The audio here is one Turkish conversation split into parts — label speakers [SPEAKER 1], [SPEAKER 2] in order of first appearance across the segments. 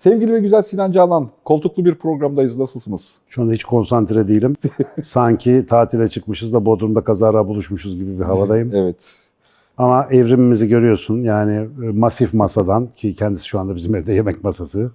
[SPEAKER 1] Sevgili ve güzel Sinan Canan, koltuklu bir programdayız. Nasılsınız?
[SPEAKER 2] Şu anda hiç konsantre değilim. Sanki tatile çıkmışız da Bodrum'da kazara buluşmuşuz gibi bir havadayım.
[SPEAKER 1] Evet.
[SPEAKER 2] Ama evrimimizi görüyorsun. Yani e, masif masadan ki kendisi şu anda bizim evde yemek masası.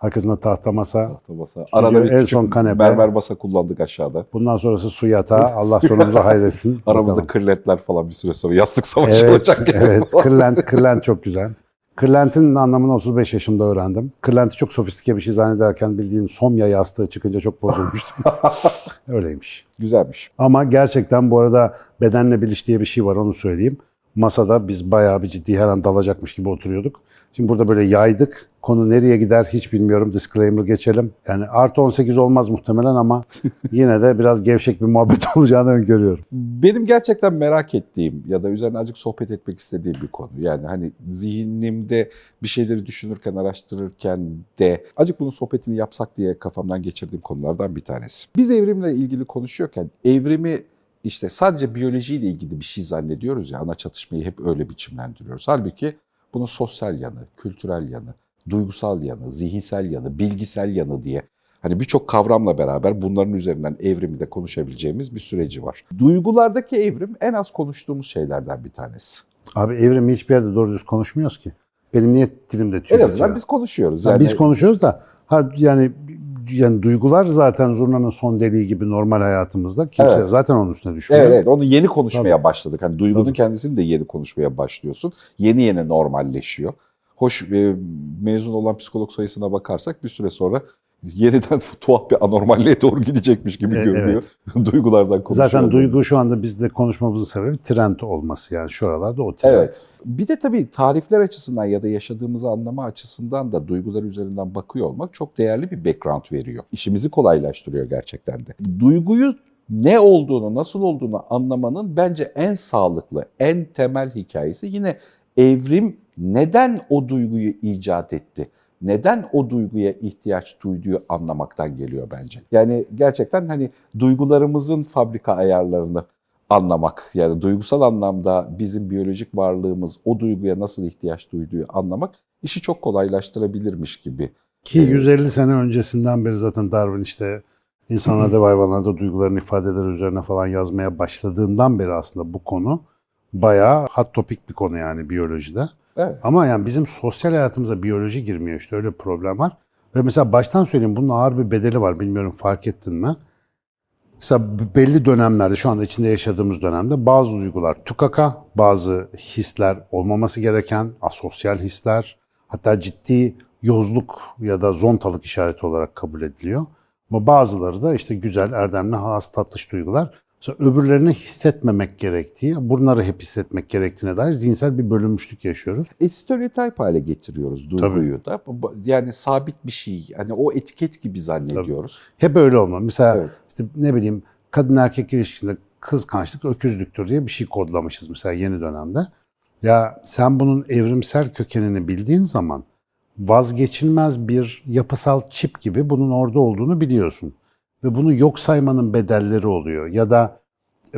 [SPEAKER 2] Arkasında tahta masa.
[SPEAKER 1] Tahta masa. Arada bir
[SPEAKER 2] en son kanepe.
[SPEAKER 1] mermer masa kullandık aşağıda.
[SPEAKER 2] Bundan sonrası su yatağı. Allah sonumuzu hayretsin.
[SPEAKER 1] Aramızda
[SPEAKER 2] Bakalım.
[SPEAKER 1] kırlentler falan bir süre sonra yastık savaşı
[SPEAKER 2] Evet,
[SPEAKER 1] olacak.
[SPEAKER 2] evet. Kırlent, kırlent çok güzel. Kırlentin anlamını 35 yaşımda öğrendim. Kırlenti çok sofistike bir şey zannederken bildiğin somya yastığı çıkınca çok bozulmuştum. Öyleymiş.
[SPEAKER 1] Güzelmiş.
[SPEAKER 2] Ama gerçekten bu arada bedenle biliş diye bir şey var onu söyleyeyim. Masada biz bayağı bir ciddi her an dalacakmış gibi oturuyorduk. Şimdi burada böyle yaydık. Konu nereye gider hiç bilmiyorum. Disclaimer geçelim. Yani artı 18 olmaz muhtemelen ama yine de biraz gevşek bir muhabbet olacağını öngörüyorum.
[SPEAKER 1] Benim gerçekten merak ettiğim ya da üzerine azıcık sohbet etmek istediğim bir konu. Yani hani zihnimde bir şeyleri düşünürken, araştırırken de azıcık bunun sohbetini yapsak diye kafamdan geçirdiğim konulardan bir tanesi. Biz evrimle ilgili konuşuyorken evrimi işte sadece biyolojiyle ilgili bir şey zannediyoruz ya ana çatışmayı hep öyle biçimlendiriyoruz. Halbuki bunun sosyal yanı, kültürel yanı, duygusal yanı, zihinsel yanı, bilgisel yanı diye hani birçok kavramla beraber bunların üzerinden evrimi de konuşabileceğimiz bir süreci var. Duygulardaki evrim en az konuştuğumuz şeylerden bir tanesi.
[SPEAKER 2] Abi evrimi hiçbir yerde doğru düz konuşmuyoruz ki. Benim niye dilimde tüy
[SPEAKER 1] En azından biz konuşuyoruz.
[SPEAKER 2] Ha,
[SPEAKER 1] Yani
[SPEAKER 2] biz konuşuyoruz da ha, yani yani duygular zaten zurnanın son deliği gibi normal hayatımızda. Kimse
[SPEAKER 1] Evet.
[SPEAKER 2] zaten onun üstüne düşmüyor.
[SPEAKER 1] Evet, evet onu yeni konuşmaya
[SPEAKER 2] Tabii.
[SPEAKER 1] başladık. Hani duygunun
[SPEAKER 2] Tabii.
[SPEAKER 1] kendisini de yeni konuşmaya başlıyorsun. Yeni yeni normalleşiyor. Hoş e, mezun olan psikolog sayısına bakarsak bir süre sonra yeniden tuhaf bir anormalliğe doğru gidecekmiş gibi
[SPEAKER 2] E,
[SPEAKER 1] görünüyor. Duygulardan konuşuyor.
[SPEAKER 2] Zaten duygu şu anda bizde konuşmamızın sebebi trend olması. Yani şu aralarda o trend.
[SPEAKER 1] Evet. Bir de tabii tarifler açısından ya da yaşadığımızı anlama açısından da duygular üzerinden bakıyor olmak çok değerli bir background veriyor. İşimizi kolaylaştırıyor gerçekten de. Duyguyu ne olduğunu, nasıl olduğunu anlamanın bence en sağlıklı, en temel hikayesi yine evrim neden o duyguyu icat etti? Neden o duyguya ihtiyaç duyduğu anlamaktan geliyor bence. Yani gerçekten hani duygularımızın fabrika ayarlarını anlamak yani duygusal anlamda bizim biyolojik varlığımız o duyguya nasıl ihtiyaç duyduğu anlamak işi çok kolaylaştırabilirmiş gibi.
[SPEAKER 2] Ki 150 sene öncesinden beri zaten Darwin işte insanlarda ve hayvanlarda duygularını ifadeler üzerine falan yazmaya başladığından beri aslında bu konu bayağı hot topic bir konu yani biyolojide.
[SPEAKER 1] Evet.
[SPEAKER 2] Ama yani bizim sosyal hayatımıza biyoloji girmiyor işte öyle bir problem var. Ve mesela baştan söyleyeyim bunun ağır bir bedeli var bilmiyorum fark ettin mi? Mesela belli dönemlerde şu anda içinde yaşadığımız dönemde bazı duygular tukaka, bazı hisler olmaması gereken asosyal hisler, hatta ciddi yozluk ya da zontalık işareti olarak kabul ediliyor. Ama bazıları da işte güzel, erdemli, has, tatlış duygular. Öbürlerini hissetmemek gerektiği, bunları hep hissetmek gerektiğine dair zihinsel bir bölünmüşlük yaşıyoruz.
[SPEAKER 1] E, stereotip hale getiriyoruz duyguyu da. Yani sabit bir şey. Hani o etiket gibi zannediyoruz.
[SPEAKER 2] Hep öyle olma. Mesela
[SPEAKER 1] Evet.
[SPEAKER 2] işte ne bileyim kadın erkek ilişkisinde kıskançlık öküzlüktür diye bir şey kodlamışız mesela yeni dönemde. Ya sen bunun evrimsel kökenini bildiğin zaman vazgeçilmez bir yapısal çip gibi bunun orada olduğunu biliyorsun. Ve bunu yok saymanın bedelleri oluyor. Ya da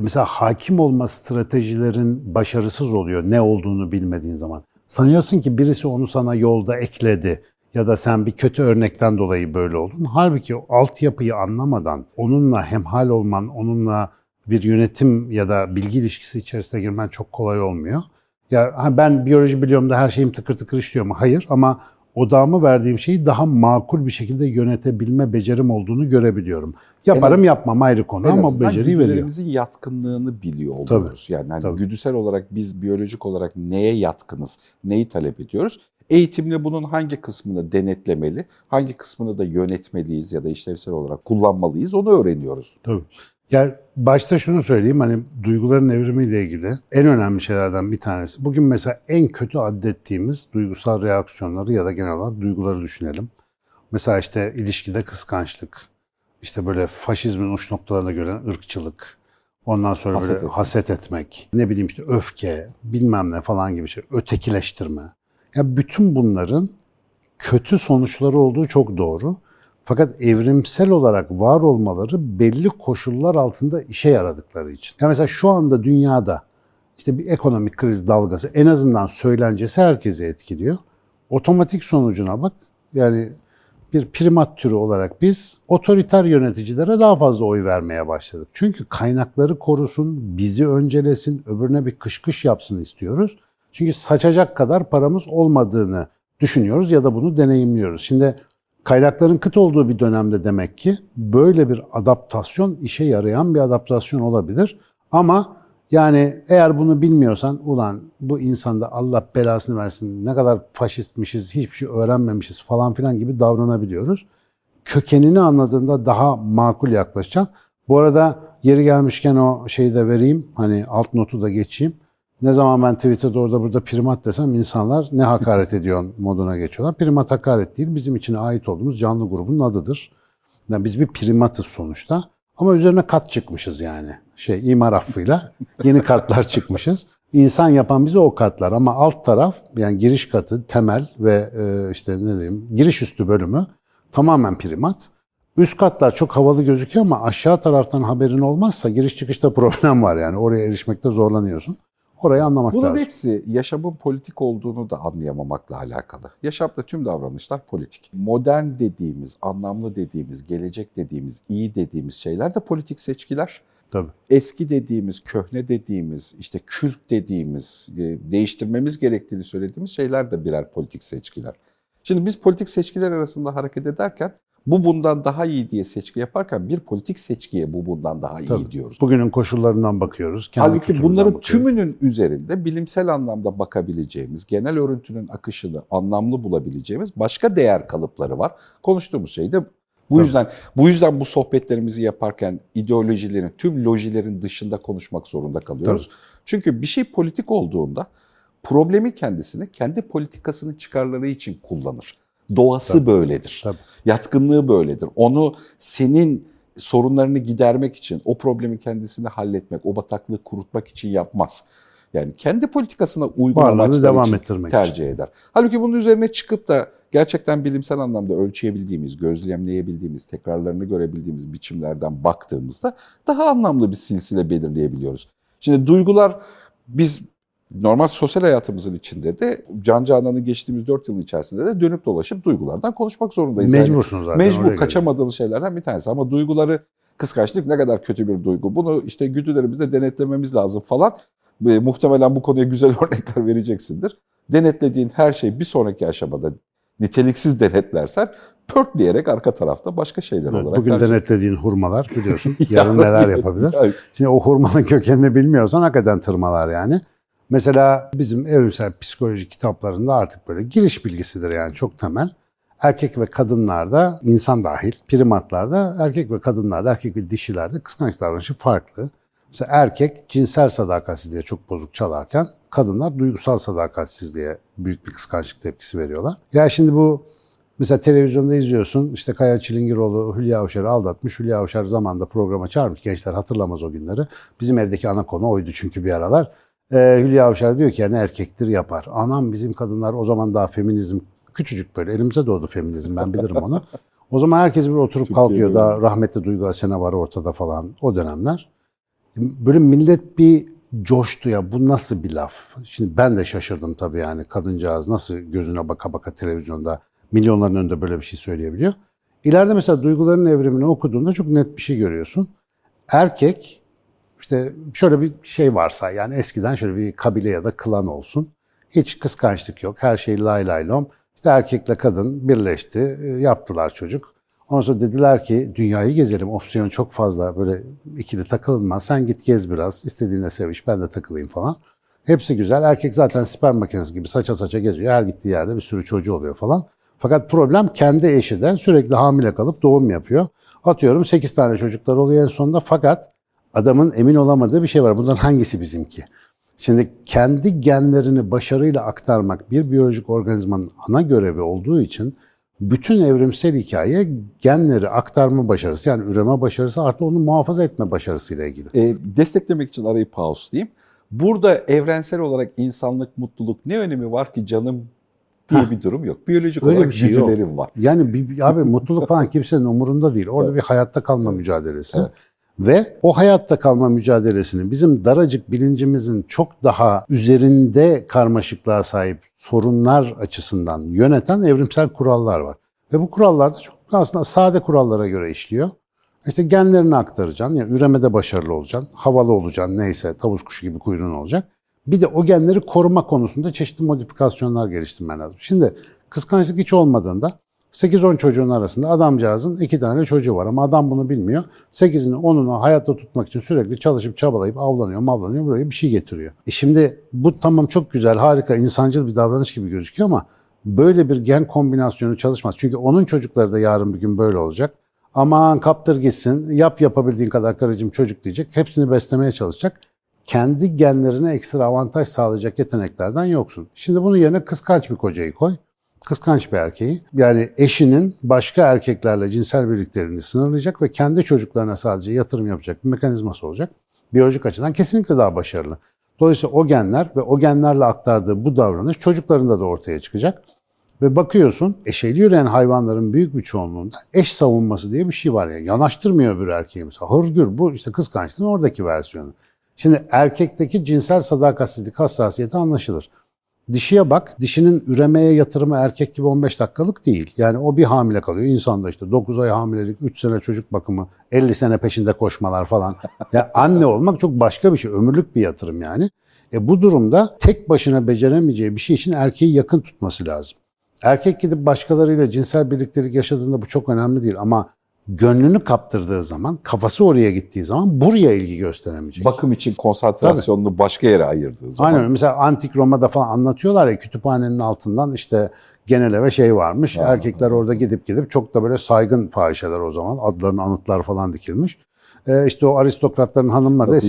[SPEAKER 2] mesela hakim olma stratejilerin başarısız oluyor ne olduğunu bilmediğin zaman. Sanıyorsun ki birisi onu sana yolda ekledi ya da sen bir kötü örnekten dolayı böyle oldun. Halbuki altyapıyı anlamadan onunla hemhal olman, onunla bir yönetim ya da bilgi ilişkisi içerisine girmen çok kolay olmuyor. Ya ben biyoloji biliyorum da her şeyim tıkır tıkır işliyor mu? Hayır ama odağımı verdiğim şeyi daha makul bir şekilde yönetebilme becerim olduğunu görebiliyorum. Yaparım yapmam ayrı konu
[SPEAKER 1] En
[SPEAKER 2] ama beceriyi veriyor.
[SPEAKER 1] yatkınlığını biliyor oluyoruz. Yani hani
[SPEAKER 2] tabii.
[SPEAKER 1] güdüsel olarak biz biyolojik olarak neye yatkınız, neyi talep ediyoruz? Eğitimle bunun hangi kısmını denetlemeli, hangi kısmını da yönetmeliyiz ya da işlevsel olarak kullanmalıyız onu öğreniyoruz.
[SPEAKER 2] Tabii. Ya başta şunu söyleyeyim hani duyguların evrimiyle ilgili en önemli şeylerden bir tanesi. Bugün mesela en kötü adettiğimiz duygusal reaksiyonları ya da genel olarak duyguları düşünelim. Mesela işte ilişkide kıskançlık, işte böyle faşizmin uç noktalarına göre ırkçılık, ondan sonra
[SPEAKER 1] Haset
[SPEAKER 2] böyle
[SPEAKER 1] etmek.
[SPEAKER 2] haset etmek, ne bileyim işte öfke, bilmem ne falan gibi şey, ötekileştirme. Ya bütün bunların kötü sonuçları olduğu çok doğru. Fakat evrimsel olarak var olmaları belli koşullar altında işe yaradıkları için. Ya mesela şu anda dünyada işte bir ekonomik kriz dalgası en azından söylencesi herkesi etkiliyor. Otomatik sonucuna bak. Yani bir primat türü olarak biz otoriter yöneticilere daha fazla oy vermeye başladık. Çünkü kaynakları korusun, bizi öncelesin, öbürüne bir kış kış yapsın istiyoruz. Çünkü saçacak kadar paramız olmadığını düşünüyoruz ya da bunu deneyimliyoruz. Şimdi kaynakların kıt olduğu bir dönemde demek ki böyle bir adaptasyon işe yarayan bir adaptasyon olabilir. Ama yani eğer bunu bilmiyorsan ulan bu insanda Allah belasını versin ne kadar faşistmişiz, hiçbir şey öğrenmemişiz falan filan gibi davranabiliyoruz. Kökenini anladığında daha makul yaklaşacaksın. Bu arada yeri gelmişken o şeyi de vereyim. Hani alt notu da geçeyim. Ne zaman ben Twitter'da orada burada primat desem insanlar ne hakaret ediyorsun moduna geçiyorlar. Primat hakaret değil, bizim içine ait olduğumuz canlı grubun adıdır. Yani biz bir primatız sonuçta. Ama üzerine kat çıkmışız yani. Şey imar affıyla yeni katlar çıkmışız. İnsan yapan bize o katlar ama alt taraf yani giriş katı, temel ve e, işte ne diyeyim giriş üstü bölümü tamamen primat. Üst katlar çok havalı gözüküyor ama aşağı taraftan haberin olmazsa giriş çıkışta problem var yani. Oraya erişmekte zorlanıyorsun. Orayı anlamak
[SPEAKER 1] Bunun
[SPEAKER 2] lazım.
[SPEAKER 1] hepsi yaşamın politik olduğunu da anlayamamakla alakalı. Yaşamda tüm davranışlar politik. Modern dediğimiz, anlamlı dediğimiz, gelecek dediğimiz, iyi dediğimiz şeyler de politik seçkiler.
[SPEAKER 2] Tabii.
[SPEAKER 1] Eski dediğimiz, köhne dediğimiz, işte kült dediğimiz, e, değiştirmemiz gerektiğini söylediğimiz şeyler de birer politik seçkiler. Şimdi biz politik seçkiler arasında hareket ederken bu bundan daha iyi diye seçki yaparken bir politik seçkiye bu bundan daha iyi
[SPEAKER 2] Tabii.
[SPEAKER 1] diyoruz.
[SPEAKER 2] Bugünün koşullarından bakıyoruz. kendi
[SPEAKER 1] Halbuki bunların
[SPEAKER 2] bakıyoruz.
[SPEAKER 1] tümünün üzerinde bilimsel anlamda bakabileceğimiz, genel örüntünün akışını anlamlı bulabileceğimiz başka değer kalıpları var. Konuştuğumuz şey de bu
[SPEAKER 2] Tabii.
[SPEAKER 1] yüzden bu yüzden bu sohbetlerimizi yaparken ideolojilerin, tüm lojilerin dışında konuşmak zorunda kalıyoruz. Çünkü bir şey politik olduğunda problemi kendisini kendi politikasının çıkarları için kullanır. Doğası
[SPEAKER 2] Tabii.
[SPEAKER 1] böyledir.
[SPEAKER 2] Tabii.
[SPEAKER 1] Yatkınlığı böyledir. Onu senin sorunlarını gidermek için, o problemi kendisini halletmek, o bataklığı kurutmak için yapmaz. Yani kendi politikasına uygun amaçlar
[SPEAKER 2] devam
[SPEAKER 1] için
[SPEAKER 2] ettirmek
[SPEAKER 1] tercih eder. Halbuki bunun üzerine çıkıp da gerçekten bilimsel anlamda ölçebildiğimiz, gözlemleyebildiğimiz, tekrarlarını görebildiğimiz biçimlerden baktığımızda daha anlamlı bir silsile belirleyebiliyoruz. Şimdi duygular biz normal sosyal hayatımızın içinde de Can Canan'ın geçtiğimiz 4 yıl içerisinde de dönüp dolaşıp duygulardan konuşmak zorundayız. Yani
[SPEAKER 2] Mecbursun zaten.
[SPEAKER 1] Mecbur kaçamadığımız şeylerden bir tanesi ama duyguları kıskançlık ne kadar kötü bir duygu. Bunu işte güdülerimizde denetlememiz lazım falan. Ve muhtemelen bu konuya güzel örnekler vereceksindir. Denetlediğin her şey bir sonraki aşamada niteliksiz denetlersen pörtleyerek arka tarafta başka şeyler
[SPEAKER 2] Evet,
[SPEAKER 1] olarak
[SPEAKER 2] Bugün
[SPEAKER 1] karşı-
[SPEAKER 2] denetlediğin hurmalar biliyorsun yarın neler yapabilir. Şimdi o hurmanın kökenini bilmiyorsan hakikaten tırmalar yani. Mesela bizim evrimsel psikoloji kitaplarında artık böyle giriş bilgisidir yani çok temel. Erkek ve kadınlarda, insan dahil, primatlarda, erkek ve kadınlarda, erkek ve dişilerde kıskanç davranışı farklı. Mesela erkek cinsel sadakatsizliğe çok bozuk çalarken kadınlar duygusal sadakatsizliğe büyük bir kıskançlık tepkisi veriyorlar. Ya şimdi bu Mesela televizyonda izliyorsun işte Kaya Çilingiroğlu Hülya Avşar'ı aldatmış. Hülya Avşar zamanında programa çağırmış. Gençler hatırlamaz o günleri. Bizim evdeki ana konu oydu çünkü bir aralar. Ee, Hülya Avşar diyor ki yani erkektir yapar. Anam bizim kadınlar o zaman daha feminizm küçücük böyle elimize doğdu feminizm ben bilirim onu. O zaman herkes bir oturup
[SPEAKER 1] Türkiye'de
[SPEAKER 2] kalkıyor da rahmetli Duygu Asena var ortada falan o dönemler. Böyle millet bir coştu ya bu nasıl bir laf? Şimdi ben de şaşırdım tabii yani kadıncağız nasıl gözüne baka baka televizyonda milyonların önünde böyle bir şey söyleyebiliyor. İleride mesela duyguların evrimini okuduğunda çok net bir şey görüyorsun. Erkek işte şöyle bir şey varsa yani eskiden şöyle bir kabile ya da klan olsun. Hiç kıskançlık yok. Her şey lay lay lom. İşte erkekle kadın birleşti. e, Yaptılar çocuk. Ondan sonra dediler ki dünyayı gezelim. Opsiyon çok fazla. Böyle ikili takılınmaz. Sen git gez biraz. İstediğinle seviş. Ben de takılayım falan. Hepsi güzel. Erkek zaten sperm makinesi gibi saça saça geziyor. Her gittiği yerde bir sürü çocuğu oluyor falan. Fakat problem kendi eşi de sürekli hamile kalıp doğum yapıyor. Atıyorum 8 tane çocuklar oluyor en sonunda fakat adamın emin olamadığı bir şey var. Bunların hangisi bizimki? Şimdi kendi genlerini başarıyla aktarmak bir biyolojik organizmanın ana görevi olduğu için bütün evrimsel hikaye genleri aktarma başarısı yani üreme başarısı artı onu muhafaza etme başarısıyla ilgili.
[SPEAKER 1] E, desteklemek için arayı pauselayayım. Burada evrensel olarak insanlık, mutluluk ne önemi var ki canım diye bir durum yok. Biyolojik
[SPEAKER 2] Öyle
[SPEAKER 1] olarak
[SPEAKER 2] bir şey yok.
[SPEAKER 1] var.
[SPEAKER 2] Yani bir, abi mutluluk falan kimsenin umurunda değil. Orada bir hayatta kalma mücadelesi.
[SPEAKER 1] Evet.
[SPEAKER 2] Ve o hayatta kalma mücadelesini bizim daracık bilincimizin çok daha üzerinde karmaşıklığa sahip sorunlar açısından yöneten evrimsel kurallar var. Ve bu kurallar da çok aslında sade kurallara göre işliyor. İşte genlerini aktaracaksın, yani üremede başarılı olacaksın, havalı olacaksın, neyse tavus kuşu gibi kuyruğun olacak. Bir de o genleri koruma konusunda çeşitli modifikasyonlar geliştirmen lazım. Şimdi kıskançlık hiç olmadığında 8-10 çocuğun arasında adamcağızın iki tane çocuğu var ama adam bunu bilmiyor. 8'ini 10'unu hayatta tutmak için sürekli çalışıp çabalayıp avlanıyor, mavlanıyor, buraya bir şey getiriyor. E şimdi bu tamam çok güzel, harika, insancıl bir davranış gibi gözüküyor ama böyle bir gen kombinasyonu çalışmaz. Çünkü onun çocukları da yarın bir gün böyle olacak. Aman kaptır gitsin, yap yapabildiğin kadar karıcığım çocuk diyecek. Hepsini beslemeye çalışacak. Kendi genlerine ekstra avantaj sağlayacak yeteneklerden yoksun. Şimdi bunun yerine kıskanç bir kocayı koy kıskanç bir erkeği. Yani eşinin başka erkeklerle cinsel birlikteliğini sınırlayacak ve kendi çocuklarına sadece yatırım yapacak bir mekanizması olacak. Biyolojik açıdan kesinlikle daha başarılı. Dolayısıyla o genler ve o genlerle aktardığı bu davranış çocuklarında da ortaya çıkacak. Ve bakıyorsun eşeli yürüyen hayvanların büyük bir çoğunluğunda eş savunması diye bir şey var ya. Yanaştırmıyor bir erkeği mesela. Hırgür bu işte kıskançlığın oradaki versiyonu. Şimdi erkekteki cinsel sadakatsizlik hassasiyeti anlaşılır. Dişiye bak, dişinin üremeye yatırımı erkek gibi 15 dakikalık değil. Yani o bir hamile kalıyor. İnsanda işte 9 ay hamilelik, 3 sene çocuk bakımı, 50 sene peşinde koşmalar falan. Yani anne olmak çok başka bir şey. Ömürlük bir yatırım yani. E bu durumda tek başına beceremeyeceği bir şey için erkeği yakın tutması lazım. Erkek gidip başkalarıyla cinsel birliktelik yaşadığında bu çok önemli değil ama gönlünü kaptırdığı zaman, kafası oraya gittiği zaman buraya ilgi gösteremeyecek.
[SPEAKER 1] Bakım için konsantrasyonunu Tabii. başka yere ayırdığı zaman.
[SPEAKER 2] Aynen mesela Antik Roma'da falan anlatıyorlar ya kütüphanenin altından işte genel eve şey varmış. Ha, Erkekler orada gidip gidip çok da böyle saygın fahişeler o zaman. Adlarının anıtlar falan dikilmiş. Ee, işte o aristokratların hanımları da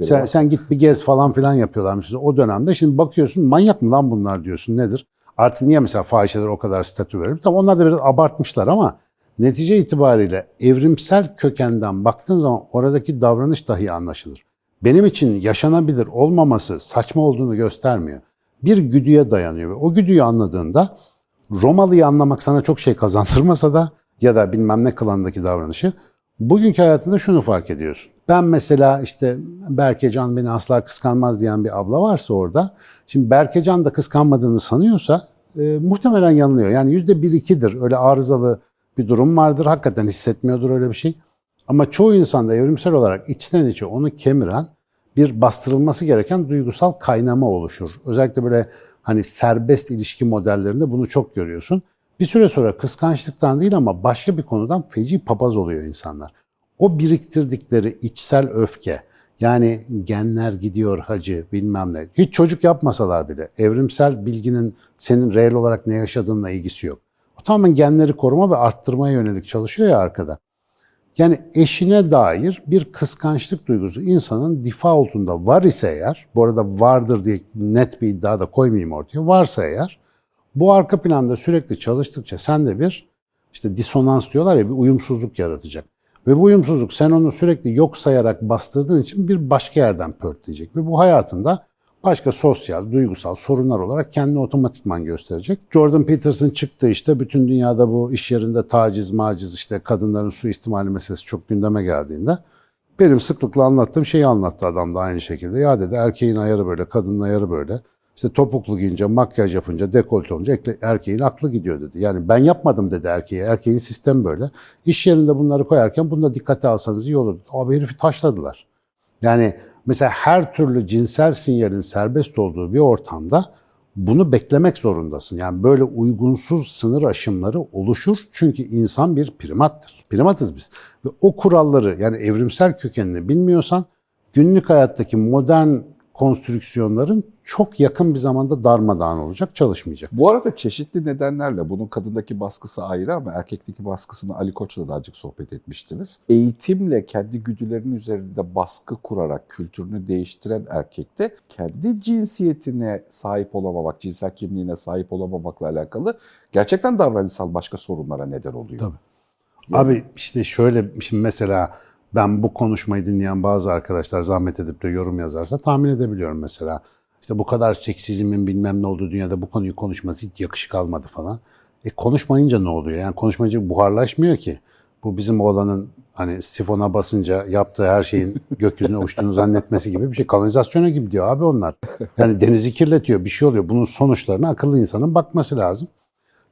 [SPEAKER 2] sen, sen git bir gez falan filan yapıyorlarmış o dönemde. Şimdi bakıyorsun manyak mı lan bunlar diyorsun nedir? Artı niye mesela fahişeler o kadar statü verir? Tamam onlar da biraz abartmışlar ama Netice itibariyle evrimsel kökenden baktığın zaman oradaki davranış dahi anlaşılır. Benim için yaşanabilir olmaması saçma olduğunu göstermiyor. Bir güdüye dayanıyor ve o güdüyü anladığında Romalı'yı anlamak sana çok şey kazandırmasa da ya da bilmem ne klandaki davranışı bugünkü hayatında şunu fark ediyorsun. Ben mesela işte Berkecan beni asla kıskanmaz diyen bir abla varsa orada. Şimdi Berkecan da kıskanmadığını sanıyorsa e, muhtemelen yanılıyor. Yani yüzde bir ikidir öyle arızalı bir durum vardır. Hakikaten hissetmiyordur öyle bir şey. Ama çoğu insanda evrimsel olarak içten içe onu kemiren bir bastırılması gereken duygusal kaynama oluşur. Özellikle böyle hani serbest ilişki modellerinde bunu çok görüyorsun. Bir süre sonra kıskançlıktan değil ama başka bir konudan feci papaz oluyor insanlar. O biriktirdikleri içsel öfke, yani genler gidiyor hacı bilmem ne. Hiç çocuk yapmasalar bile evrimsel bilginin senin reel olarak ne yaşadığınla ilgisi yok. O tamamen genleri koruma ve arttırmaya yönelik çalışıyor ya arkada. Yani eşine dair bir kıskançlık duygusu insanın defaultunda var ise eğer, bu arada vardır diye net bir iddia da koymayayım ortaya, varsa eğer, bu arka planda sürekli çalıştıkça sende bir işte disonans diyorlar ya bir uyumsuzluk yaratacak. Ve bu uyumsuzluk sen onu sürekli yok sayarak bastırdığın için bir başka yerden pörtleyecek. Ve bu hayatında başka sosyal, duygusal sorunlar olarak kendini otomatikman gösterecek. Jordan Peterson çıktı işte bütün dünyada bu iş yerinde taciz, maciz işte kadınların suistimali meselesi çok gündeme geldiğinde benim sıklıkla anlattığım şeyi anlattı adam da aynı şekilde. Ya dedi erkeğin ayarı böyle, kadının ayarı böyle. İşte topuklu giyince, makyaj yapınca, dekolte olunca erkeğin aklı gidiyor dedi. Yani ben yapmadım dedi erkeğe. Erkeğin sistem böyle. İş yerinde bunları koyarken bunu da dikkate alsanız iyi olur. Abi herifi taşladılar. Yani Mesela her türlü cinsel sinyalin serbest olduğu bir ortamda bunu beklemek zorundasın. Yani böyle uygunsuz sınır aşımları oluşur. Çünkü insan bir primattır. Primatız biz. Ve o kuralları yani evrimsel kökenini bilmiyorsan günlük hayattaki modern konstrüksiyonların çok yakın bir zamanda darmadağın olacak, çalışmayacak.
[SPEAKER 1] Bu arada çeşitli nedenlerle bunun kadındaki baskısı ayrı ama erkekteki baskısını Ali Koç'la da azıcık sohbet etmiştiniz. Eğitimle kendi güdülerinin üzerinde baskı kurarak kültürünü değiştiren erkekte kendi cinsiyetine sahip olamamak, cinsel kimliğine sahip olamamakla alakalı gerçekten davranışsal başka sorunlara neden oluyor.
[SPEAKER 2] Tabii. Yani, Abi işte şöyle şimdi mesela ben bu konuşmayı dinleyen bazı arkadaşlar zahmet edip de yorum yazarsa tahmin edebiliyorum mesela. İşte bu kadar seksizmin bilmem ne olduğu dünyada bu konuyu konuşması hiç yakışık almadı falan. E konuşmayınca ne oluyor? Yani konuşmayınca buharlaşmıyor ki. Bu bizim oğlanın hani sifona basınca yaptığı her şeyin gökyüzüne uçtuğunu zannetmesi gibi bir şey. Kanalizasyona gibi diyor abi onlar. Yani denizi kirletiyor, bir şey oluyor. Bunun sonuçlarına akıllı insanın bakması lazım.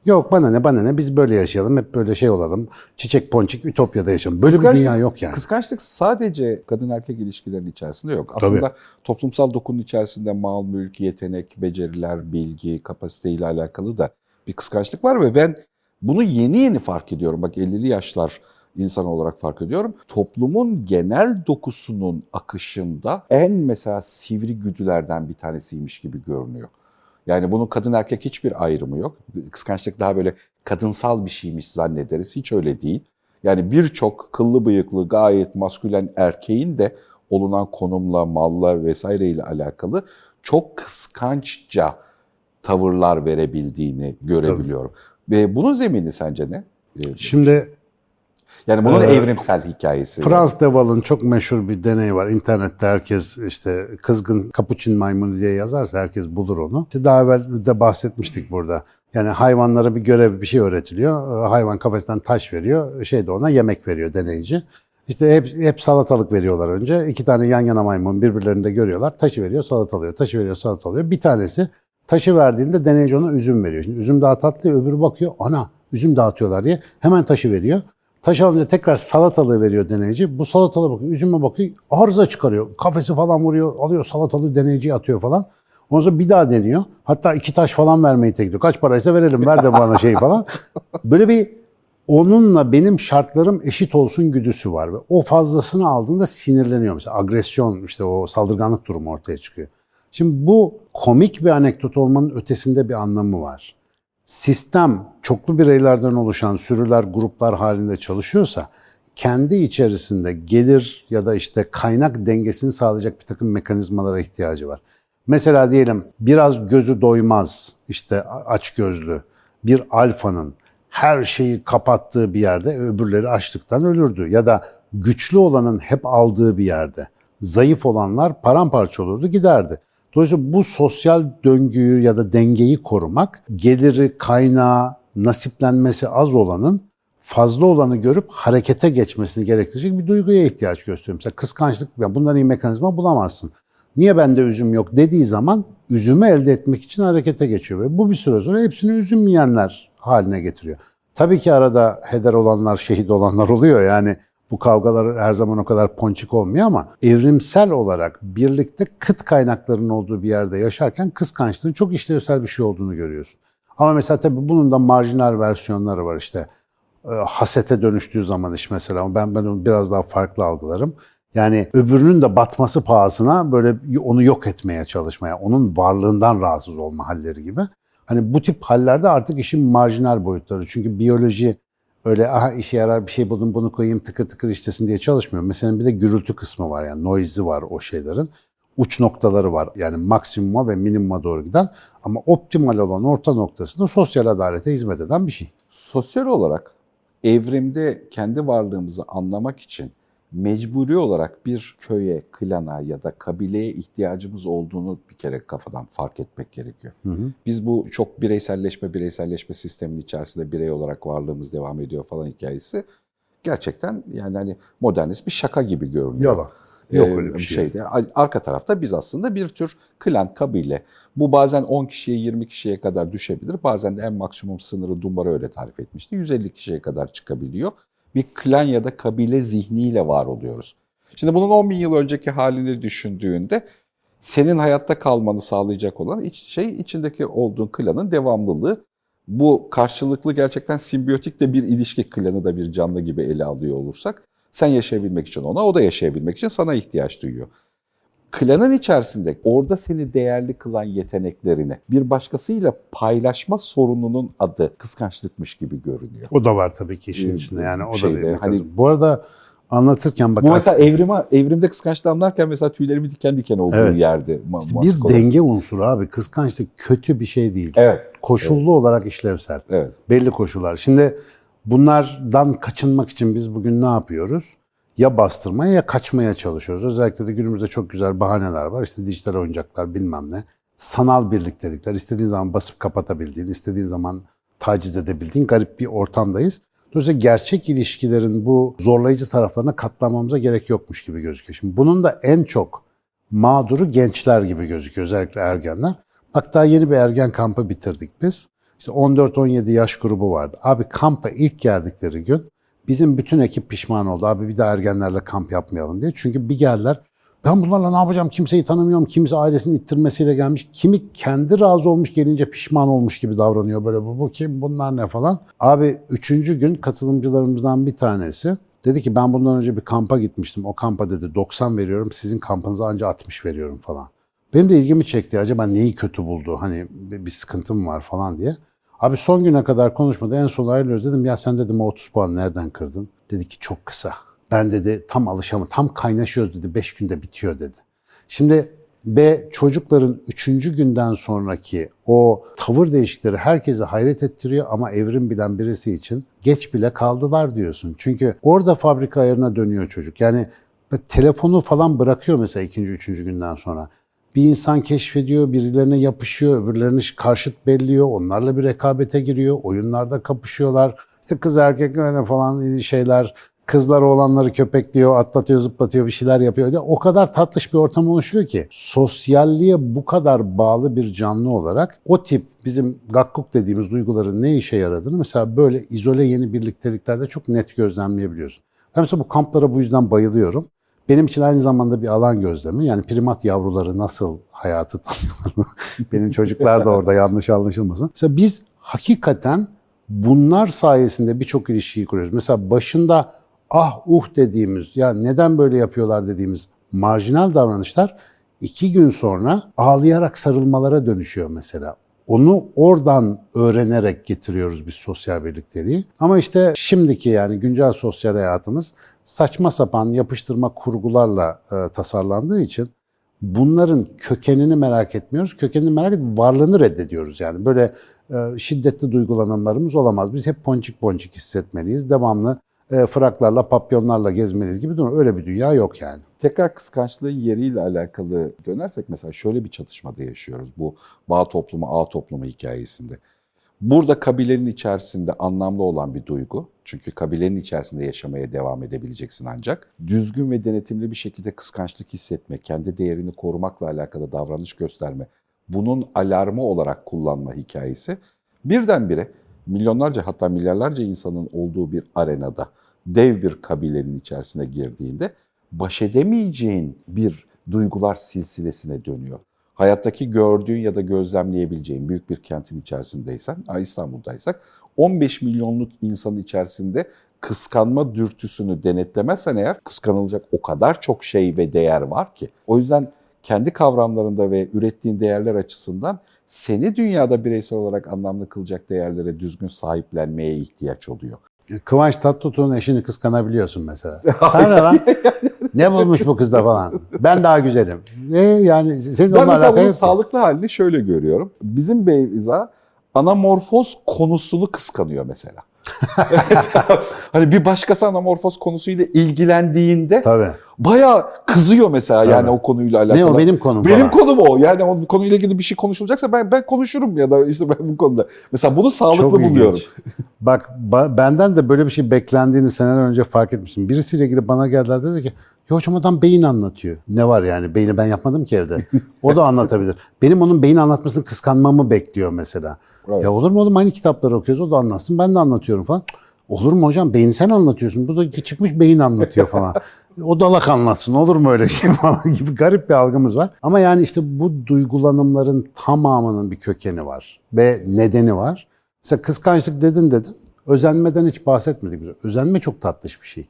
[SPEAKER 2] Yok bana ne bana ne biz böyle yaşayalım hep böyle şey olalım. Çiçek ponçik ütopyada yaşayalım. Böyle bir dünya yok yani.
[SPEAKER 1] Kıskançlık sadece kadın erkek ilişkilerinin içerisinde yok. Aslında toplumsal dokunun içerisinde mal, mülk, yetenek, beceriler, bilgi, kapasiteyle alakalı da bir kıskançlık var ve ben bunu yeni yeni fark ediyorum. Bak 50'li yaşlar insan olarak fark ediyorum. Toplumun genel dokusunun akışında en mesela sivri güdülerden bir tanesiymiş gibi görünüyor. Yani bunun kadın erkek hiçbir ayrımı yok. Kıskançlık daha böyle kadınsal bir şeymiş zannederiz. Hiç öyle değil. Yani birçok kıllı bıyıklı gayet maskülen erkeğin de olunan konumla, malla vesaireyle alakalı çok kıskançça tavırlar verebildiğini görebiliyorum. Ve bunun zemini sence ne? Ee,
[SPEAKER 2] Şimdi
[SPEAKER 1] Yani bunun
[SPEAKER 2] Ee,
[SPEAKER 1] evrimsel hikayesi.
[SPEAKER 2] Frans Deval'ın çok meşhur bir deneyi var. İnternette herkes işte kızgın kapuçin maymunu diye yazarsa herkes bulur onu. İşte daha evvel de bahsetmiştik burada. Yani hayvanlara bir görev bir şey öğretiliyor. Ee, Hayvan kafesten taş veriyor. Şey de ona yemek veriyor deneyici. İşte hep, hep salatalık veriyorlar önce. İki tane yan yana maymun birbirlerini de görüyorlar. Taşı veriyor salatalıyor. Taşı veriyor salatalıyor. Bir tanesi taşı verdiğinde deneyici ona üzüm veriyor. Şimdi üzüm daha tatlı öbürü bakıyor. Ana üzüm dağıtıyorlar diye hemen taşı veriyor. Taş alınca tekrar salatalığı veriyor deneyici. Bu salatalığa bakıyor, üzüme bakıyor, arıza çıkarıyor. Kafesi falan vuruyor, alıyor salatalığı deneyiciye atıyor falan. Ondan sonra bir daha deniyor. Hatta iki taş falan vermeyi tekliyor. Kaç paraysa verelim, ver de bana şey falan. Böyle bir onunla benim şartlarım eşit olsun güdüsü var. Ve o fazlasını aldığında sinirleniyor. Mesela agresyon, işte o saldırganlık durumu ortaya çıkıyor. Şimdi bu komik bir anekdot olmanın ötesinde bir anlamı var sistem çoklu bireylerden oluşan sürüler, gruplar halinde çalışıyorsa kendi içerisinde gelir ya da işte kaynak dengesini sağlayacak bir takım mekanizmalara ihtiyacı var. Mesela diyelim biraz gözü doymaz, işte aç gözlü bir alfanın her şeyi kapattığı bir yerde öbürleri açlıktan ölürdü. Ya da güçlü olanın hep aldığı bir yerde zayıf olanlar paramparça olurdu giderdi. Dolayısıyla bu sosyal döngüyü ya da dengeyi korumak, geliri, kaynağı, nasiplenmesi az olanın fazla olanı görüp harekete geçmesini gerektirecek bir duyguya ihtiyaç gösteriyor. Mesela kıskançlık, yani bundan iyi mekanizma bulamazsın. Niye bende üzüm yok dediği zaman üzümü elde etmek için harekete geçiyor. Ve bu bir süre sonra hepsini üzüm yiyenler haline getiriyor. Tabii ki arada heder olanlar, şehit olanlar oluyor. Yani bu kavgalar her zaman o kadar ponçik olmuyor ama evrimsel olarak birlikte kıt kaynaklarının olduğu bir yerde yaşarken kıskançlığın çok işlevsel bir şey olduğunu görüyorsun. Ama mesela tabii bunun da marjinal versiyonları var işte. E, hasete dönüştüğü zaman iş mesela. Ben ben onu biraz daha farklı algılarım. Yani öbürünün de batması pahasına böyle onu yok etmeye çalışmaya, onun varlığından rahatsız olma halleri gibi. Hani bu tip hallerde artık işin marjinal boyutları. Çünkü biyoloji öyle aha işe yarar bir şey buldum bunu koyayım tıkır tıkır işlesin diye çalışmıyor. Mesela bir de gürültü kısmı var yani noise'i var o şeylerin. Uç noktaları var yani maksimuma ve minimuma doğru giden ama optimal olan orta noktasında sosyal adalete hizmet eden bir şey.
[SPEAKER 1] Sosyal olarak evrimde kendi varlığımızı anlamak için mecburi olarak bir köye, klana ya da kabileye ihtiyacımız olduğunu bir kere kafadan fark etmek gerekiyor.
[SPEAKER 2] Hı hı.
[SPEAKER 1] Biz bu çok bireyselleşme, bireyselleşme sistemin içerisinde birey olarak varlığımız devam ediyor falan hikayesi gerçekten yani hani modernist bir şaka gibi görünüyor.
[SPEAKER 2] Yalan. Yok
[SPEAKER 1] Ee,
[SPEAKER 2] öyle bir şey.
[SPEAKER 1] şeyde. Arka tarafta biz aslında bir tür klan, kabile. Bu bazen 10 kişiye, 20 kişiye kadar düşebilir. Bazen de en maksimum sınırı Dumbara öyle tarif etmişti. 150 kişiye kadar çıkabiliyor. Bir klan ya da kabile zihniyle var oluyoruz. Şimdi bunun 10 bin yıl önceki halini düşündüğünde senin hayatta kalmanı sağlayacak olan şey içindeki olduğun klanın devamlılığı. Bu karşılıklı gerçekten simbiyotik de bir ilişki klanı da bir canlı gibi ele alıyor olursak sen yaşayabilmek için ona, o da yaşayabilmek için sana ihtiyaç duyuyor. Klanın içerisinde orada seni değerli kılan yeteneklerini bir başkasıyla paylaşma sorununun adı kıskançlıkmış gibi görünüyor.
[SPEAKER 2] O da var tabii ki işin
[SPEAKER 1] Ee,
[SPEAKER 2] içinde yani o
[SPEAKER 1] şeyde,
[SPEAKER 2] da bir
[SPEAKER 1] hani-.
[SPEAKER 2] Bu arada anlatırken bak
[SPEAKER 1] Bu mesela evrime, evrimde kıskançlığı anlarken mesela tüylerimin diken diken olduğu
[SPEAKER 2] Evet.
[SPEAKER 1] yerde.
[SPEAKER 2] işte bir
[SPEAKER 1] olarak.
[SPEAKER 2] denge unsuru abi. Kıskançlık kötü bir şey değil.
[SPEAKER 1] Evet,
[SPEAKER 2] Koşullu olarak işlevsel.
[SPEAKER 1] evet.
[SPEAKER 2] Belli koşullar. Şimdi bunlardan kaçınmak için biz bugün ne yapıyoruz? Ya bastırmaya ya kaçmaya çalışıyoruz. Özellikle de günümüzde çok güzel bahaneler var. İşte dijital oyuncaklar bilmem ne. Sanal birliktelikler. İstediğin zaman basıp kapatabildiğin, istediğin zaman taciz edebildiğin garip bir ortamdayız. Dolayısıyla gerçek ilişkilerin bu zorlayıcı taraflarına katlanmamıza gerek yokmuş gibi gözüküyor. Şimdi bunun da en çok mağduru gençler gibi gözüküyor. Özellikle ergenler. Bak daha yeni bir ergen kampı bitirdik biz. İşte 14-17 yaş grubu vardı. Abi kampa ilk geldikleri gün bizim bütün ekip pişman oldu. Abi bir daha ergenlerle kamp yapmayalım diye. Çünkü bir geldiler. Ben bunlarla ne yapacağım? Kimseyi tanımıyorum. Kimse ailesini ittirmesiyle gelmiş. Kimi kendi razı olmuş gelince pişman olmuş gibi davranıyor. Böyle bu, bu kim bunlar ne falan. Abi üçüncü gün katılımcılarımızdan bir tanesi dedi ki ben bundan önce bir kampa gitmiştim. O kampa dedi 90 veriyorum. Sizin kampınıza anca 60 veriyorum falan. Benim de ilgimi çekti. Acaba neyi kötü buldu? Hani bir, bir sıkıntım var falan diye. Abi son güne kadar konuşmadı. En son ayrılıyoruz dedim. Ya sen dedim o 30 puan nereden kırdın? Dedi ki çok kısa. Ben dedi tam alışamam, tam kaynaşıyoruz dedi. 5 günde bitiyor dedi. Şimdi ve çocukların üçüncü günden sonraki o tavır değişikleri herkese hayret ettiriyor ama evrim bilen birisi için geç bile kaldılar diyorsun. Çünkü orada fabrika ayarına dönüyor çocuk. Yani telefonu falan bırakıyor mesela ikinci, üçüncü günden sonra. Bir insan keşfediyor, birilerine yapışıyor, öbürlerini karşıt belliyor, onlarla bir rekabete giriyor, oyunlarda kapışıyorlar. İşte kız erkek öyle falan şeyler, kızlar olanları köpekliyor, atlatıyor, zıplatıyor, bir şeyler yapıyor. O kadar tatlış bir ortam oluşuyor ki sosyalliğe bu kadar bağlı bir canlı olarak o tip bizim gakkuk dediğimiz duyguların ne işe yaradığını mesela böyle izole yeni birlikteliklerde çok net gözlemleyebiliyorsun. Ben mesela bu kamplara bu yüzden bayılıyorum. Benim için aynı zamanda bir alan gözlemi. Yani primat yavruları nasıl hayatı tanıyorlar. Benim çocuklar da orada yanlış anlaşılmasın. Mesela biz hakikaten bunlar sayesinde birçok ilişkiyi kuruyoruz. Mesela başında ah uh dediğimiz, ya neden böyle yapıyorlar dediğimiz marjinal davranışlar iki gün sonra ağlayarak sarılmalara dönüşüyor mesela. Onu oradan öğrenerek getiriyoruz biz sosyal birlikteliği. Ama işte şimdiki yani güncel sosyal hayatımız saçma sapan yapıştırma kurgularla e, tasarlandığı için bunların kökenini merak etmiyoruz. Kökenini merak edip varlığını reddediyoruz yani. Böyle e, şiddetli duygulananlarımız olamaz. Biz hep ponçik ponçik hissetmeliyiz. Devamlı e, fraklarla, papyonlarla gezmeliyiz gibi durum. Öyle bir dünya yok yani.
[SPEAKER 1] Tekrar kıskançlığın yeriyle alakalı dönersek mesela şöyle bir çatışmada yaşıyoruz bu bağ toplumu, ağ toplumu hikayesinde. Burada kabilenin içerisinde anlamlı olan bir duygu. Çünkü kabilenin içerisinde yaşamaya devam edebileceksin ancak. Düzgün ve denetimli bir şekilde kıskançlık hissetme, kendi değerini korumakla alakalı davranış gösterme, bunun alarmı olarak kullanma hikayesi birdenbire milyonlarca hatta milyarlarca insanın olduğu bir arenada dev bir kabilenin içerisine girdiğinde baş edemeyeceğin bir duygular silsilesine dönüyor. Hayattaki gördüğün ya da gözlemleyebileceğin büyük bir kentin içerisindeysen, İstanbul'daysak 15 milyonluk insanın içerisinde kıskanma dürtüsünü denetlemezsen eğer kıskanılacak o kadar çok şey ve değer var ki. O yüzden kendi kavramlarında ve ürettiğin değerler açısından seni dünyada bireysel olarak anlamlı kılacak değerlere düzgün sahiplenmeye ihtiyaç oluyor.
[SPEAKER 2] Kıvanç Tatlıtuğ'un eşini kıskanabiliyorsun mesela. Ne lan? Ne bulmuş bu kızda falan? Ben daha güzelim. Ne yani senin
[SPEAKER 1] ben mesela bunun sağlıklı halini şöyle görüyorum. Bizim Beyza anamorfoz konusunu kıskanıyor mesela. hani bir başkası anamorfoz konusuyla ilgilendiğinde
[SPEAKER 2] Tabii.
[SPEAKER 1] bayağı kızıyor mesela Tabii. yani o konuyla alakalı.
[SPEAKER 2] Ne o benim konum
[SPEAKER 1] Benim falan. konum o. Yani o konuyla ilgili bir şey konuşulacaksa ben ben konuşurum ya da işte ben bu konuda. Mesela bunu sağlıklı Çok buluyorum.
[SPEAKER 2] Bak benden de böyle bir şey beklendiğini seneler önce fark etmiştim. Birisiyle ilgili bana geldiler dedi ki ya hocam adam beyin anlatıyor. Ne var yani? Beyni ben yapmadım ki evde. O da anlatabilir. Benim onun beyin anlatmasını kıskanmamı bekliyor mesela. Evet. Ya olur mu oğlum aynı kitapları okuyoruz o da anlatsın ben de anlatıyorum falan. Olur mu hocam beyin sen anlatıyorsun. Bu da çıkmış beyin anlatıyor falan. o dalak anlatsın olur mu öyle şey falan gibi garip bir algımız var. Ama yani işte bu duygulanımların tamamının bir kökeni var ve nedeni var. Mesela kıskançlık dedin dedin. Özenmeden hiç bahsetmedik. Özenme çok tatlış bir şey.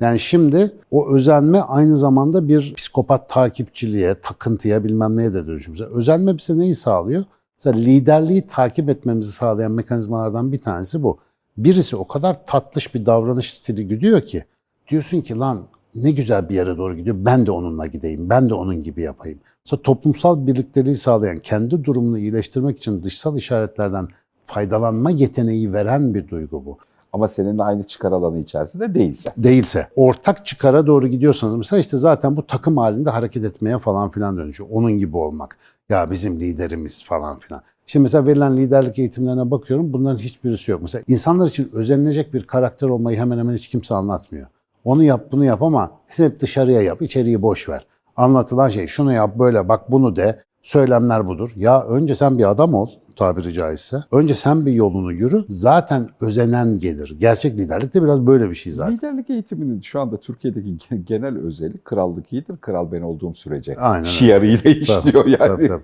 [SPEAKER 2] Yani şimdi o özenme aynı zamanda bir psikopat takipçiliğe, takıntıya bilmem neye de dönüşüyor. Özenme bize neyi sağlıyor? Mesela liderliği takip etmemizi sağlayan mekanizmalardan bir tanesi bu. Birisi o kadar tatlış bir davranış stili gidiyor ki diyorsun ki lan ne güzel bir yere doğru gidiyor ben de onunla gideyim, ben de onun gibi yapayım. Mesela toplumsal birlikteliği sağlayan, kendi durumunu iyileştirmek için dışsal işaretlerden faydalanma yeteneği veren bir duygu bu.
[SPEAKER 1] Ama seninle aynı çıkar alanı içerisinde değilse.
[SPEAKER 2] Değilse. Ortak çıkara doğru gidiyorsanız mesela işte zaten bu takım halinde hareket etmeye falan filan dönüşüyor. Onun gibi olmak. Ya bizim liderimiz falan filan. Şimdi mesela verilen liderlik eğitimlerine bakıyorum bunların hiçbirisi yok. Mesela insanlar için özenilecek bir karakter olmayı hemen hemen hiç kimse anlatmıyor. Onu yap bunu yap ama hep dışarıya yap, içeriği boş ver. Anlatılan şey şunu yap böyle bak bunu de, söylemler budur. Ya önce sen bir adam ol, tabiri caizse. Önce sen bir yolunu yürü. Zaten özenen gelir. Gerçek liderlik de biraz böyle bir şey zaten.
[SPEAKER 1] Liderlik eğitiminin şu anda Türkiye'deki genel özellik krallık iyidir, kral ben olduğum sürece.
[SPEAKER 2] Aynen.
[SPEAKER 1] Şiarıyla işliyor yani.
[SPEAKER 2] tabii, tabii.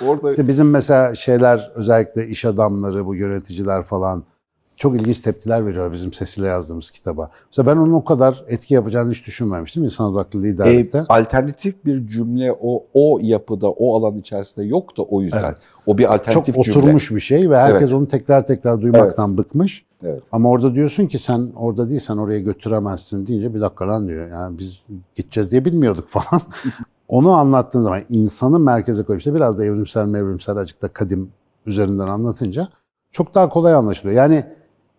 [SPEAKER 1] Orada
[SPEAKER 2] İşte bizim mesela şeyler özellikle iş adamları, bu yöneticiler falan çok ilginç tepkiler veriyor bizim sesiyle yazdığımız kitaba. Mesela ben onun o kadar etki yapacağını hiç düşünmemiştim insan odaklı liderlikte.
[SPEAKER 1] E, alternatif bir cümle o o yapıda, o alan içerisinde yok da o yüzden.
[SPEAKER 2] Evet.
[SPEAKER 1] O bir alternatif
[SPEAKER 2] çok
[SPEAKER 1] cümle.
[SPEAKER 2] oturmuş bir şey ve herkes
[SPEAKER 1] Evet.
[SPEAKER 2] onu tekrar tekrar duymaktan bıkmış.
[SPEAKER 1] Evet.
[SPEAKER 2] Ama orada diyorsun ki sen orada değilsen oraya götüremezsin deyince bir dakika lan diyor. Yani biz gideceğiz diye bilmiyorduk falan. Onu anlattığın zaman insanı merkeze koyup işte biraz da evrimsel mevrimsel azıcık da kadim üzerinden anlatınca çok daha kolay anlaşılıyor. Yani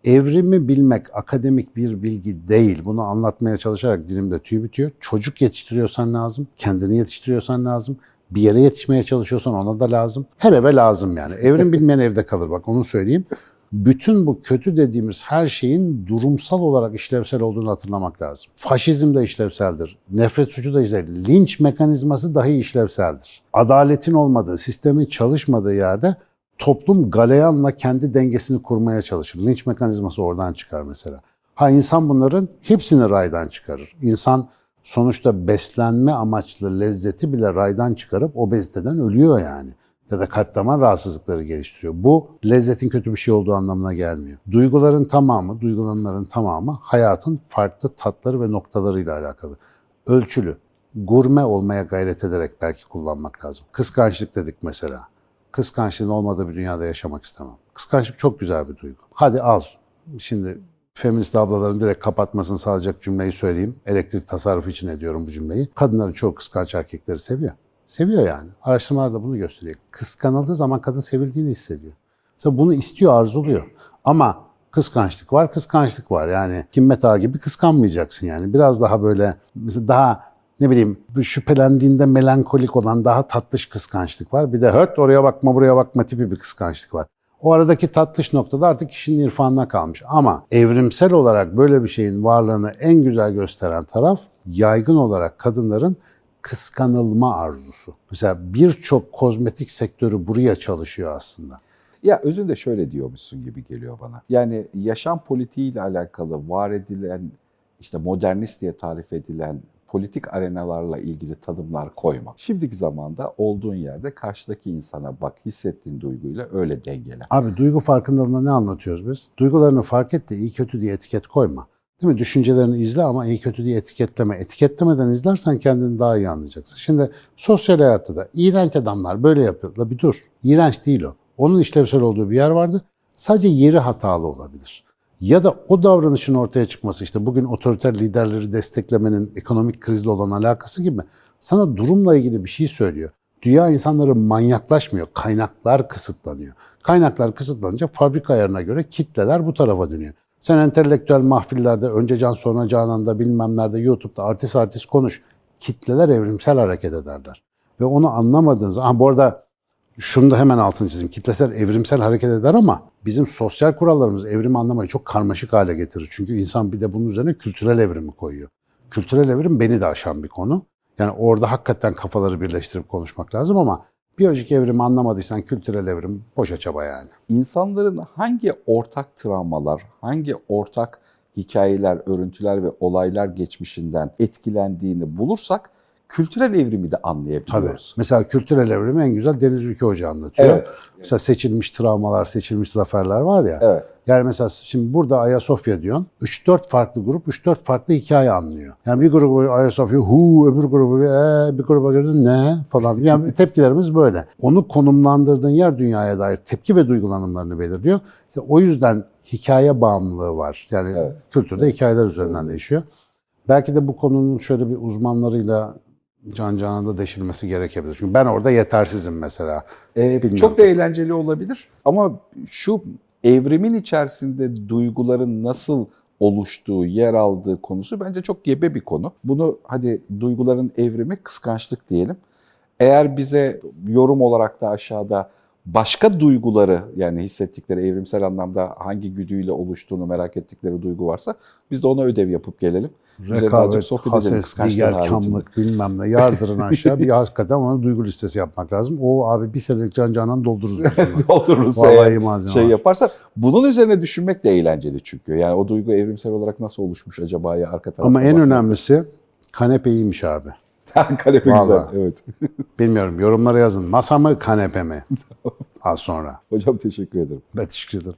[SPEAKER 2] evrimi bilmek akademik bir bilgi değil. Bunu anlatmaya çalışarak dilimde tüy bitiyor. Çocuk yetiştiriyorsan lazım, kendini yetiştiriyorsan lazım. Bir yere yetişmeye çalışıyorsan ona da lazım. Her eve lazım yani. Evrim bilmeyen evde kalır bak onu söyleyeyim. Bütün bu kötü dediğimiz her şeyin durumsal olarak işlevsel olduğunu hatırlamak lazım. Faşizm de işlevseldir. Nefret suçu da işlevseldir. Linç mekanizması dahi işlevseldir. Adaletin olmadığı, sistemin çalışmadığı yerde toplum galeyanla kendi dengesini kurmaya çalışır. Linç mekanizması oradan çıkar mesela. Ha insan bunların hepsini raydan çıkarır. İnsan sonuçta beslenme amaçlı lezzeti bile raydan çıkarıp obeziteden ölüyor yani. Ya da kalp damar rahatsızlıkları geliştiriyor. Bu lezzetin kötü bir şey olduğu anlamına gelmiyor. Duyguların tamamı, duygulananların tamamı hayatın farklı tatları ve noktalarıyla alakalı. Ölçülü, gurme olmaya gayret ederek belki kullanmak lazım. Kıskançlık dedik mesela. Kıskançlığın olmadığı bir dünyada yaşamak istemem. Kıskançlık çok güzel bir duygu. Hadi al. Şimdi feminist ablaların direkt kapatmasını sağlayacak cümleyi söyleyeyim. Elektrik tasarrufu için ediyorum bu cümleyi. Kadınların çoğu kıskanç erkekleri seviyor. Seviyor yani. Araştırmalar da bunu gösteriyor. Kıskanıldığı zaman kadın sevildiğini hissediyor. Mesela bunu istiyor, arzuluyor. Ama kıskançlık var, kıskançlık var. Yani Himmet Ağa gibi kıskanmayacaksın yani. Biraz daha böyle, mesela daha ne bileyim şüphelendiğinde melankolik olan daha tatlış kıskançlık var. Bir de höt oraya bakma buraya bakma tipi bir kıskançlık var. O aradaki tatlış noktada artık kişinin irfanına kalmış. Ama evrimsel olarak böyle bir şeyin varlığını en güzel gösteren taraf yaygın olarak kadınların kıskanılma arzusu. Mesela birçok kozmetik sektörü buraya çalışıyor aslında.
[SPEAKER 1] Ya özünde şöyle diyormuşsun gibi geliyor bana. Yani yaşam politiğiyle alakalı var edilen, işte modernist diye tarif edilen politik arenalarla ilgili tanımlar koyma. Şimdiki zamanda olduğun yerde karşıdaki insana bak, hissettiğin duyguyla öyle dengele.
[SPEAKER 2] Abi duygu farkındalığında ne anlatıyoruz biz? Duygularını fark et de iyi kötü diye etiket koyma. Değil mi? Düşüncelerini izle ama iyi kötü diye etiketleme. Etiketlemeden izlersen kendini daha iyi anlayacaksın. Şimdi sosyal hayatta da iğrenç adamlar böyle yapıyor. La bir dur. İğrenç değil o. Onun işlevsel olduğu bir yer vardı. Sadece yeri hatalı olabilir. Ya da o davranışın ortaya çıkması işte bugün otoriter liderleri desteklemenin ekonomik krizle olan alakası gibi sana durumla ilgili bir şey söylüyor. Dünya insanları manyaklaşmıyor. Kaynaklar kısıtlanıyor. Kaynaklar kısıtlanınca fabrika ayarına göre kitleler bu tarafa dönüyor. Sen entelektüel mahfillerde, önce can sonra cananda bilmem nerede YouTube'da artist artist konuş. Kitleler evrimsel hareket ederler. Ve onu anlamadığınız, ha bu arada şunu da hemen altını çizeyim. Kitlesel evrimsel hareket eder ama bizim sosyal kurallarımız evrimi anlamayı çok karmaşık hale getirir. Çünkü insan bir de bunun üzerine kültürel evrimi koyuyor. Kültürel evrim beni de aşan bir konu. Yani orada hakikaten kafaları birleştirip konuşmak lazım ama biyolojik evrimi anlamadıysan kültürel evrim boşa çaba yani.
[SPEAKER 1] İnsanların hangi ortak travmalar, hangi ortak hikayeler, örüntüler ve olaylar geçmişinden etkilendiğini bulursak kültürel evrimi de
[SPEAKER 2] Tabii.
[SPEAKER 1] anlayabiliyoruz.
[SPEAKER 2] Mesela kültürel evrimi en güzel Deniz Ülke Hoca anlatıyor.
[SPEAKER 1] Evet.
[SPEAKER 2] Mesela seçilmiş travmalar, seçilmiş zaferler var ya.
[SPEAKER 1] Evet.
[SPEAKER 2] Yani mesela şimdi burada Ayasofya diyorsun. 3-4 farklı grup 3-4 farklı hikaye anlıyor. Yani bir grubu Ayasofya hu, öbür grubu ee, bir gruba göre ne falan. Yani tepkilerimiz böyle. Onu konumlandırdığın yer dünyaya dair tepki ve duygulanımlarını belirliyor. İşte o yüzden hikaye bağımlılığı var. Yani
[SPEAKER 1] Evet.
[SPEAKER 2] kültürde hikayeler üzerinden değişiyor. Belki de bu konunun şöyle bir uzmanlarıyla can canında deşilmesi gerekebilir. Çünkü ben orada yetersizim mesela.
[SPEAKER 1] Ee,
[SPEAKER 2] Bilmiyorum.
[SPEAKER 1] çok da eğlenceli olabilir ama şu evrimin içerisinde duyguların nasıl oluştuğu, yer aldığı konusu bence çok gebe bir konu. Bunu hadi duyguların evrimi kıskançlık diyelim. Eğer bize yorum olarak da aşağıda başka duyguları yani hissettikleri evrimsel anlamda hangi güdüyle oluştuğunu merak ettikleri duygu varsa biz de ona ödev yapıp gelelim.
[SPEAKER 2] Rekabet,
[SPEAKER 1] sohbet
[SPEAKER 2] hases,
[SPEAKER 1] kıskançlık
[SPEAKER 2] diğer
[SPEAKER 1] haricinde.
[SPEAKER 2] kamlık bilmem ne yardırın aşağı bir hakikaten ona duygu listesi yapmak lazım. O abi bir senelik can canan doldururuz.
[SPEAKER 1] doldururuz
[SPEAKER 2] Vallahi malzeme
[SPEAKER 1] şey
[SPEAKER 2] var.
[SPEAKER 1] yaparsa. Bunun üzerine düşünmek de eğlenceli çünkü. Yani o duygu evrimsel olarak nasıl oluşmuş acaba ya arka tarafta.
[SPEAKER 2] Ama en
[SPEAKER 1] bakmak.
[SPEAKER 2] önemlisi kanepe iyiymiş abi.
[SPEAKER 1] Kanepe güzel.
[SPEAKER 2] Vallahi.
[SPEAKER 1] Evet.
[SPEAKER 2] Bilmiyorum yorumlara yazın. Masa mı kanepe mi? Az sonra.
[SPEAKER 1] Hocam teşekkür ederim.
[SPEAKER 2] Ben teşekkür ederim.